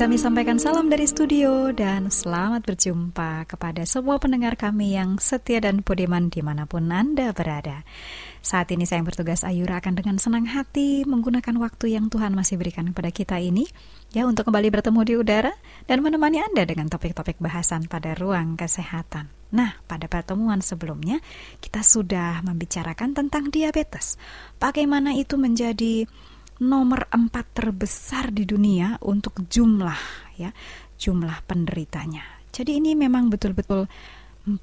kami sampaikan salam dari studio dan selamat berjumpa kepada semua pendengar kami yang setia dan budiman di mana pun Anda berada. Saat ini saya yang bertugas Ayura akan dengan senang hati menggunakan waktu yang Tuhan masih berikan kepada kita ini ya untuk kembali bertemu di udara dan menemani Anda dengan topik-topik bahasan pada ruang kesehatan. Nah, pada pertemuan sebelumnya kita sudah membicarakan tentang diabetes. Bagaimana itu menjadi nomor empat terbesar di dunia untuk jumlah ya jumlah penderitanya. Jadi ini memang betul-betul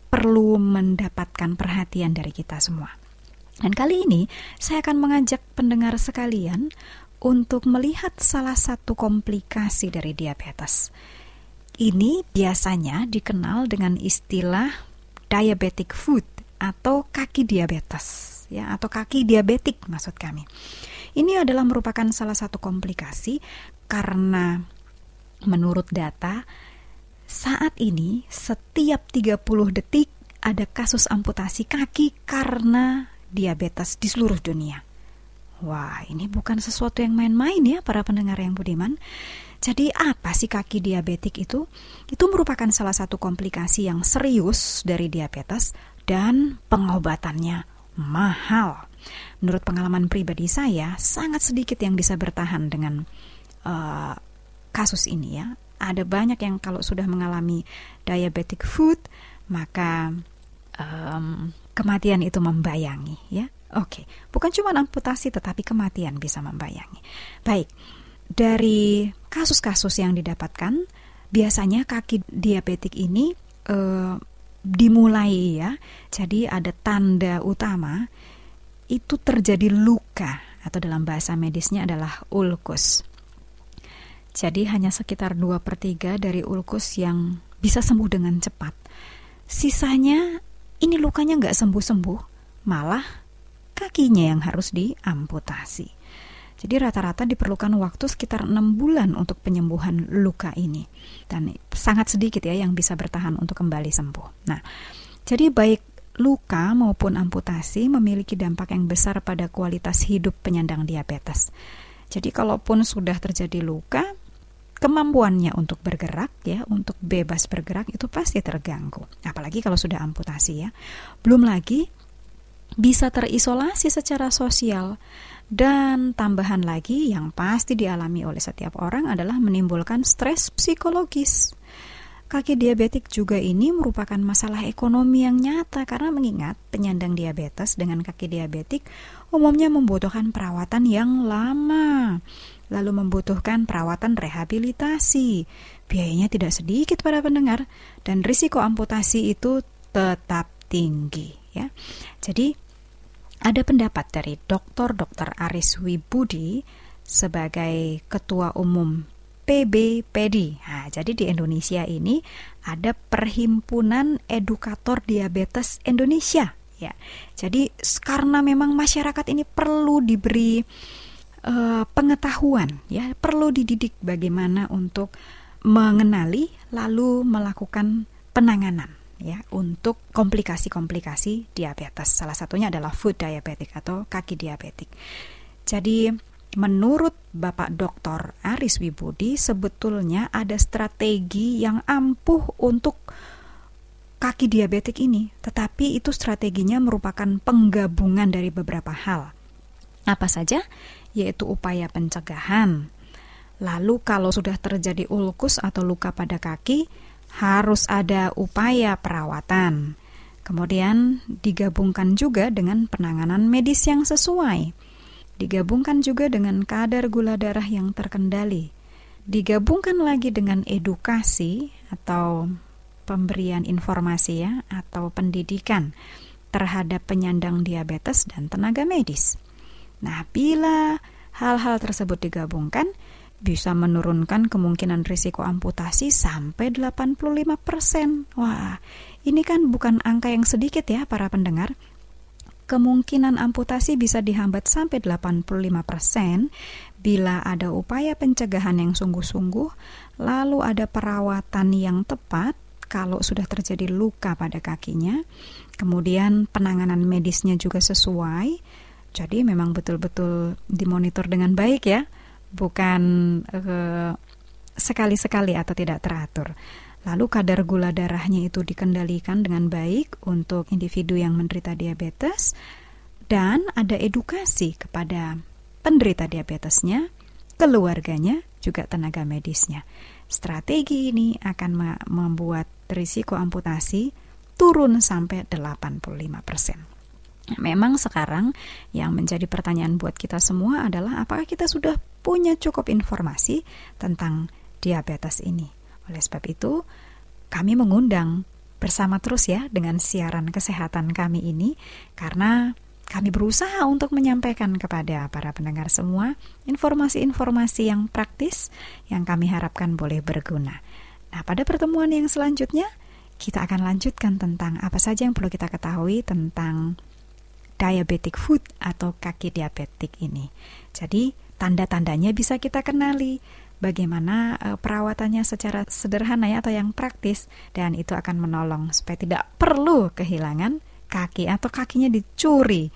perlu mendapatkan perhatian dari kita semua. Dan kali ini saya akan mengajak pendengar sekalian untuk melihat salah satu komplikasi dari diabetes. Ini biasanya dikenal dengan istilah diabetic foot atau kaki diabetes ya atau kaki diabetik maksud kami. Ini adalah merupakan salah satu komplikasi karena menurut data saat ini setiap 30 detik ada kasus amputasi kaki karena diabetes di seluruh dunia. Wah, ini bukan sesuatu yang main-main ya para pendengar yang budiman. Jadi apa sih kaki diabetik itu? Itu merupakan salah satu komplikasi yang serius dari diabetes dan pengobatannya mahal. Menurut pengalaman pribadi saya, sangat sedikit yang bisa bertahan dengan uh, kasus ini ya. Ada banyak yang kalau sudah mengalami diabetic foot, maka um, kematian itu membayangi ya. Oke, bukan cuma amputasi tetapi kematian bisa membayangi. Baik, dari kasus-kasus yang didapatkan, biasanya kaki diabetik ini uh, dimulai ya. Jadi ada tanda utama itu terjadi luka atau dalam bahasa medisnya adalah ulkus. Jadi hanya sekitar 2 per 3 dari ulkus yang bisa sembuh dengan cepat. Sisanya ini lukanya nggak sembuh-sembuh, malah kakinya yang harus diamputasi. Jadi rata-rata diperlukan waktu sekitar enam bulan untuk penyembuhan luka ini. Dan sangat sedikit ya yang bisa bertahan untuk kembali sembuh. Nah, jadi baik luka maupun amputasi memiliki dampak yang besar pada kualitas hidup penyandang diabetes. Jadi kalaupun sudah terjadi luka, kemampuannya untuk bergerak ya, untuk bebas bergerak itu pasti terganggu. Apalagi kalau sudah amputasi ya. Belum lagi bisa terisolasi secara sosial dan tambahan lagi yang pasti dialami oleh setiap orang adalah menimbulkan stres psikologis. Kaki diabetik juga ini merupakan masalah ekonomi yang nyata karena mengingat penyandang diabetes dengan kaki diabetik umumnya membutuhkan perawatan yang lama, lalu membutuhkan perawatan rehabilitasi. Biayanya tidak sedikit para pendengar dan risiko amputasi itu tetap tinggi ya. Jadi ada pendapat dari Dr. Dr. Aris Wibudi sebagai ketua umum PBPD. Nah, jadi di Indonesia ini ada Perhimpunan Edukator Diabetes Indonesia ya. Jadi karena memang masyarakat ini perlu diberi uh, pengetahuan ya, perlu dididik bagaimana untuk mengenali lalu melakukan penanganan ya untuk komplikasi-komplikasi diabetes. Salah satunya adalah food diabetic atau kaki diabetik. Jadi Menurut Bapak Dr. Aris Wibudi, sebetulnya ada strategi yang ampuh untuk kaki diabetik ini, tetapi itu strateginya merupakan penggabungan dari beberapa hal. Apa saja? Yaitu upaya pencegahan. Lalu kalau sudah terjadi ulkus atau luka pada kaki, harus ada upaya perawatan. Kemudian digabungkan juga dengan penanganan medis yang sesuai digabungkan juga dengan kadar gula darah yang terkendali, digabungkan lagi dengan edukasi atau pemberian informasi ya atau pendidikan terhadap penyandang diabetes dan tenaga medis. Nah, bila hal-hal tersebut digabungkan, bisa menurunkan kemungkinan risiko amputasi sampai 85%. Wah, ini kan bukan angka yang sedikit ya para pendengar kemungkinan amputasi bisa dihambat sampai 85% bila ada upaya pencegahan yang sungguh-sungguh, lalu ada perawatan yang tepat kalau sudah terjadi luka pada kakinya, kemudian penanganan medisnya juga sesuai. Jadi memang betul-betul dimonitor dengan baik ya, bukan uh, sekali-sekali atau tidak teratur. Lalu kadar gula darahnya itu dikendalikan dengan baik untuk individu yang menderita diabetes dan ada edukasi kepada penderita diabetesnya, keluarganya, juga tenaga medisnya. Strategi ini akan membuat risiko amputasi turun sampai 85 persen. Memang sekarang yang menjadi pertanyaan buat kita semua adalah apakah kita sudah punya cukup informasi tentang diabetes ini. Oleh sebab itu, kami mengundang bersama terus ya dengan siaran kesehatan kami ini karena kami berusaha untuk menyampaikan kepada para pendengar semua informasi-informasi yang praktis yang kami harapkan boleh berguna. Nah, pada pertemuan yang selanjutnya, kita akan lanjutkan tentang apa saja yang perlu kita ketahui tentang diabetic foot atau kaki diabetik ini. Jadi, tanda-tandanya bisa kita kenali bagaimana uh, perawatannya secara sederhana ya atau yang praktis dan itu akan menolong supaya tidak perlu kehilangan kaki atau kakinya dicuri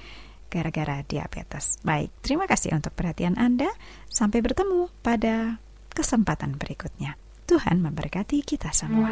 gara-gara diabetes. Baik, terima kasih untuk perhatian Anda. Sampai bertemu pada kesempatan berikutnya. Tuhan memberkati kita semua.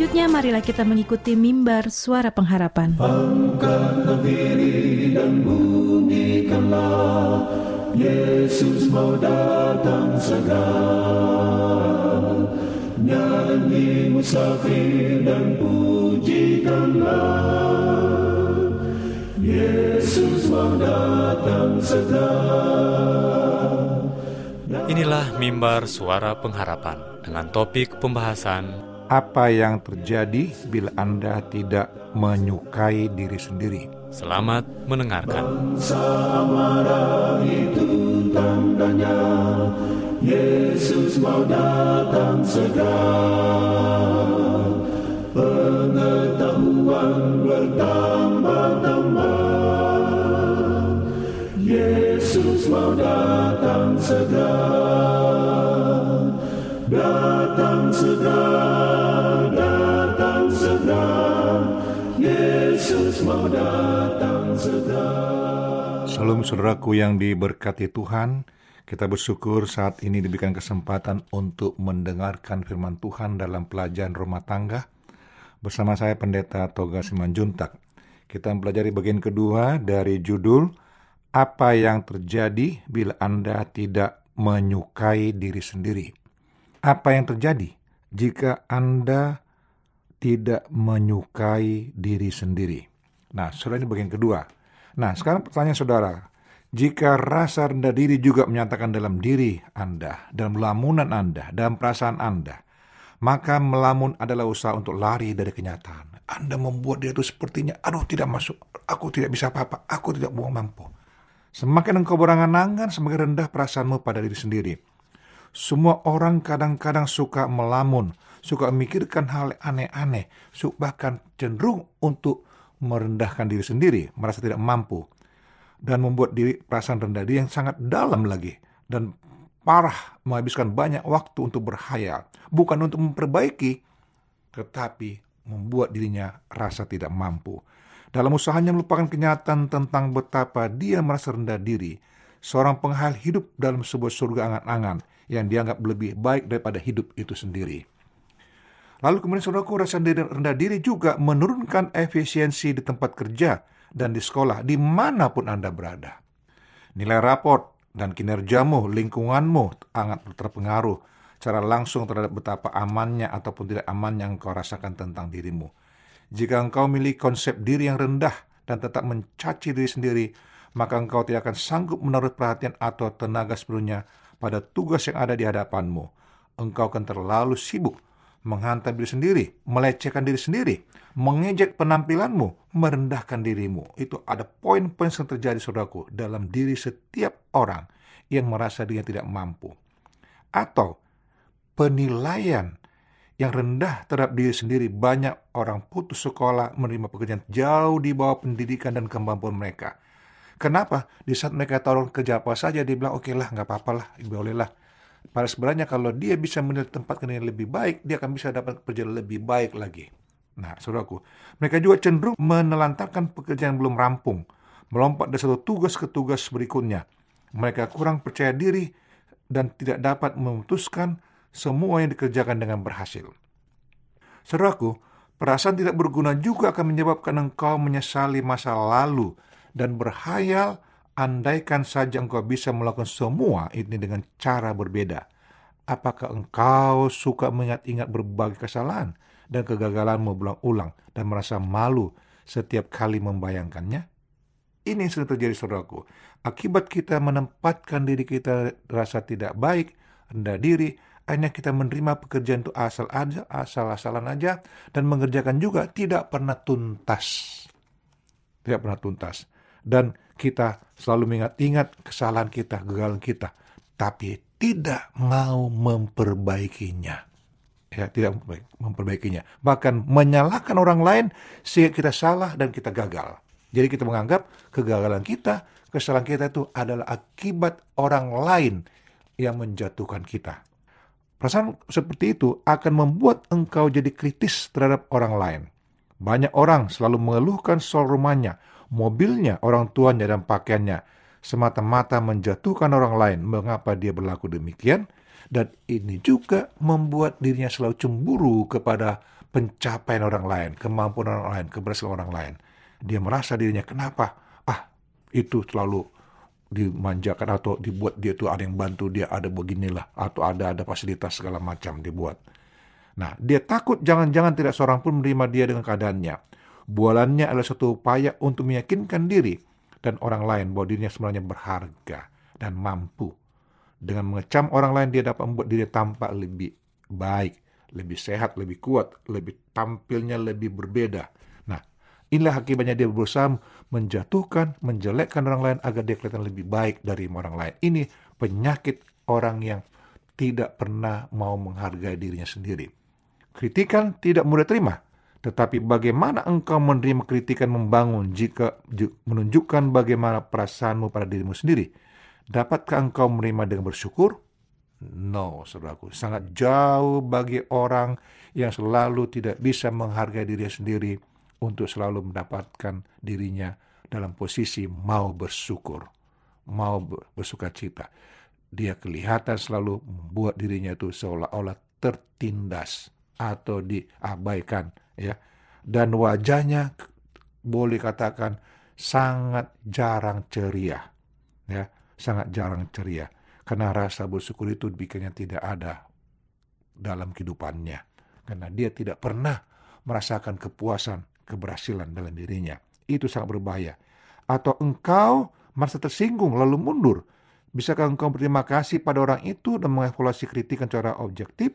Selanjutnya marilah kita mengikuti mimbar suara pengharapan. Diri dan Yesus mau datang segera. Nyanyi musafir dan pujikanlah Yesus mau datang segera. Inilah mimbar suara pengharapan dengan topik pembahasan apa yang terjadi bila Anda tidak menyukai diri sendiri. Selamat mendengarkan. Itu tandanya Yesus mau datang segera. Pengetahuan bertambah-tambah. Yesus mau datang segera, Salam saudaraku yang diberkati Tuhan, kita bersyukur saat ini diberikan kesempatan untuk mendengarkan firman Tuhan dalam pelajaran rumah tangga bersama saya Pendeta Toga Simanjuntak. Kita mempelajari bagian kedua dari judul Apa yang terjadi bila Anda tidak menyukai diri sendiri. Apa yang terjadi jika Anda tidak menyukai diri sendiri? Nah, saudara ini bagian kedua. Nah, sekarang pertanyaan saudara, jika rasa rendah diri juga menyatakan dalam diri Anda, dalam lamunan Anda, dalam perasaan Anda, maka melamun adalah usaha untuk lari dari kenyataan. Anda membuat dia itu sepertinya, aduh tidak masuk, aku tidak bisa apa-apa, aku tidak buang mampu. Semakin engkau berangan-angan, semakin rendah perasaanmu pada diri sendiri. Semua orang kadang-kadang suka melamun, suka memikirkan hal aneh-aneh, bahkan cenderung untuk merendahkan diri sendiri, merasa tidak mampu, dan membuat diri perasaan rendah diri yang sangat dalam lagi, dan parah menghabiskan banyak waktu untuk berhayal, bukan untuk memperbaiki, tetapi membuat dirinya rasa tidak mampu. Dalam usahanya melupakan kenyataan tentang betapa dia merasa rendah diri, seorang penghayal hidup dalam sebuah surga angan-angan yang dianggap lebih baik daripada hidup itu sendiri. Lalu kemudian saudaraku rasa rendah diri juga menurunkan efisiensi di tempat kerja dan di sekolah, di mana pun Anda berada. Nilai raport dan kinerjamu, lingkunganmu sangat terpengaruh secara langsung terhadap betapa amannya ataupun tidak amannya yang engkau rasakan tentang dirimu. Jika engkau milih konsep diri yang rendah dan tetap mencaci diri sendiri, maka engkau tidak akan sanggup menaruh perhatian atau tenaga sepenuhnya pada tugas yang ada di hadapanmu. Engkau akan terlalu sibuk menghantam diri sendiri, melecehkan diri sendiri, mengejek penampilanmu, merendahkan dirimu. Itu ada poin-poin yang terjadi, saudaraku, dalam diri setiap orang yang merasa dirinya tidak mampu. Atau penilaian yang rendah terhadap diri sendiri. Banyak orang putus sekolah menerima pekerjaan jauh di bawah pendidikan dan kemampuan mereka. Kenapa? Di saat mereka taruh kerja apa saja, dia bilang, oke okay lah, nggak apa-apa lah, bolehlah. Pada sebenarnya kalau dia bisa menilai tempat kerja lebih baik, dia akan bisa dapat pekerjaan lebih baik lagi. Nah, saudaraku, mereka juga cenderung menelantarkan pekerjaan yang belum rampung, melompat dari satu tugas ke tugas berikutnya. Mereka kurang percaya diri dan tidak dapat memutuskan semua yang dikerjakan dengan berhasil. Saudaraku, perasaan tidak berguna juga akan menyebabkan engkau menyesali masa lalu dan berhayal andaikan saja engkau bisa melakukan semua ini dengan cara berbeda. Apakah engkau suka mengingat-ingat berbagai kesalahan dan kegagalanmu berulang-ulang dan merasa malu setiap kali membayangkannya? Ini yang sering terjadi saudaraku. Akibat kita menempatkan diri kita rasa tidak baik, rendah diri, hanya kita menerima pekerjaan itu asal aja, asal-asalan aja, dan mengerjakan juga tidak pernah tuntas. Tidak pernah tuntas. Dan kita selalu mengingat-ingat kesalahan kita, kegagalan kita, tapi tidak mau memperbaikinya. Ya, tidak memperbaikinya. Bahkan menyalahkan orang lain sehingga kita salah dan kita gagal. Jadi kita menganggap kegagalan kita, kesalahan kita itu adalah akibat orang lain yang menjatuhkan kita. Perasaan seperti itu akan membuat engkau jadi kritis terhadap orang lain. Banyak orang selalu mengeluhkan soal rumahnya, mobilnya, orang tuanya, dan pakaiannya, semata-mata menjatuhkan orang lain mengapa dia berlaku demikian, dan ini juga membuat dirinya selalu cemburu kepada pencapaian orang lain, kemampuan orang lain, keberhasilan orang lain. Dia merasa dirinya, kenapa? Ah, itu selalu dimanjakan atau dibuat dia tuh ada yang bantu dia ada beginilah atau ada ada fasilitas segala macam dibuat. Nah, dia takut jangan-jangan tidak seorang pun menerima dia dengan keadaannya. Bualannya adalah satu upaya untuk meyakinkan diri dan orang lain bahwa dirinya sebenarnya berharga dan mampu. Dengan mengecam orang lain dia dapat membuat diri tampak lebih baik, lebih sehat, lebih kuat, lebih tampilnya lebih berbeda Inilah akibatnya dia berusaha menjatuhkan, menjelekkan orang lain agar dia kelihatan lebih baik dari orang lain. Ini penyakit orang yang tidak pernah mau menghargai dirinya sendiri. Kritikan tidak mudah terima, Tetapi bagaimana engkau menerima kritikan membangun jika ju- menunjukkan bagaimana perasaanmu pada dirimu sendiri? Dapatkah engkau menerima dengan bersyukur? No, saudaraku. Sangat jauh bagi orang yang selalu tidak bisa menghargai diri sendiri untuk selalu mendapatkan dirinya dalam posisi mau bersyukur, mau ber- bersuka cita. Dia kelihatan selalu membuat dirinya itu seolah-olah tertindas atau diabaikan, ya. Dan wajahnya boleh katakan sangat jarang ceria, ya, sangat jarang ceria. Karena rasa bersyukur itu bikinnya tidak ada dalam kehidupannya. Karena dia tidak pernah merasakan kepuasan, keberhasilan dalam dirinya. Itu sangat berbahaya. Atau engkau merasa tersinggung lalu mundur. Bisakah engkau berterima kasih pada orang itu dan mengevaluasi kritikan secara objektif?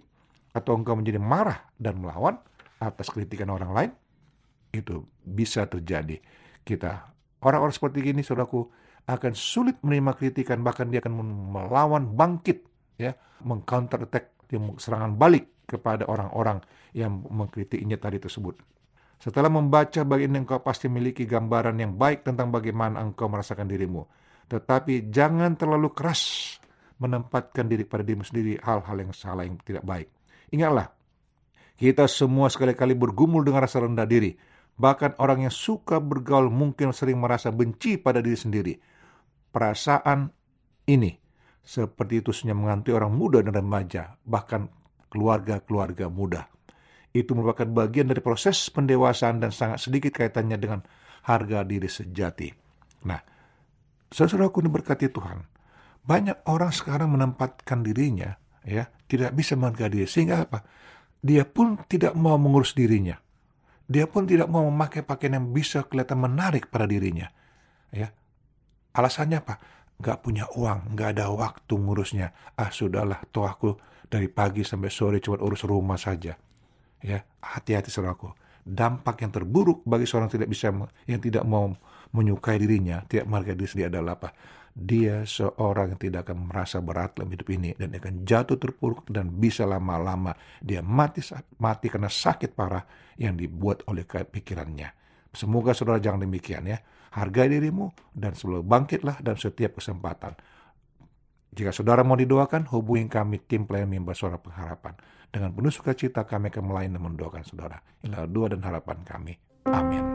Atau engkau menjadi marah dan melawan atas kritikan orang lain? Itu bisa terjadi. Kita orang-orang seperti ini, saudaraku, akan sulit menerima kritikan bahkan dia akan melawan bangkit ya mengcounter attack serangan balik kepada orang-orang yang mengkritiknya tadi tersebut. Setelah membaca bagian yang engkau pasti memiliki gambaran yang baik tentang bagaimana engkau merasakan dirimu. Tetapi jangan terlalu keras menempatkan diri pada dirimu sendiri hal-hal yang salah yang tidak baik. Ingatlah, kita semua sekali-kali bergumul dengan rasa rendah diri. Bahkan orang yang suka bergaul mungkin sering merasa benci pada diri sendiri. Perasaan ini seperti itu sebenarnya menghantui orang muda dan remaja, bahkan keluarga-keluarga muda. Itu merupakan bagian dari proses pendewasaan dan sangat sedikit kaitannya dengan harga diri sejati. Nah, saudaraku diberkati Tuhan, banyak orang sekarang menempatkan dirinya ya tidak bisa menghargai diri sehingga apa? Dia pun tidak mau mengurus dirinya. Dia pun tidak mau memakai pakaian yang bisa kelihatan menarik pada dirinya. Ya, Alasannya apa? Gak punya uang, gak ada waktu ngurusnya. Ah sudahlah, toh aku dari pagi sampai sore cuma urus rumah saja. Ya, hati-hati saudaraku. Dampak yang terburuk bagi seorang tidak bisa yang tidak mau menyukai dirinya, tidak menghargai diri sendiri adalah apa? Dia seorang yang tidak akan merasa berat dalam hidup ini dan akan jatuh terpuruk dan bisa lama-lama dia mati mati karena sakit parah yang dibuat oleh pikirannya. Semoga saudara jangan demikian ya. Hargai dirimu dan selalu bangkitlah dalam setiap kesempatan. Jika saudara mau didoakan, hubungi kami tim pelayan mimbar suara pengharapan. Dengan penuh sukacita kami akan melayani dan mendoakan saudara. Inilah doa dan harapan kami. Amin.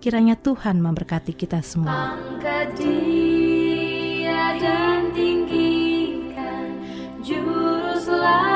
Kiranya Tuhan memberkati kita semua. Dia dan tinggikan Juru selamat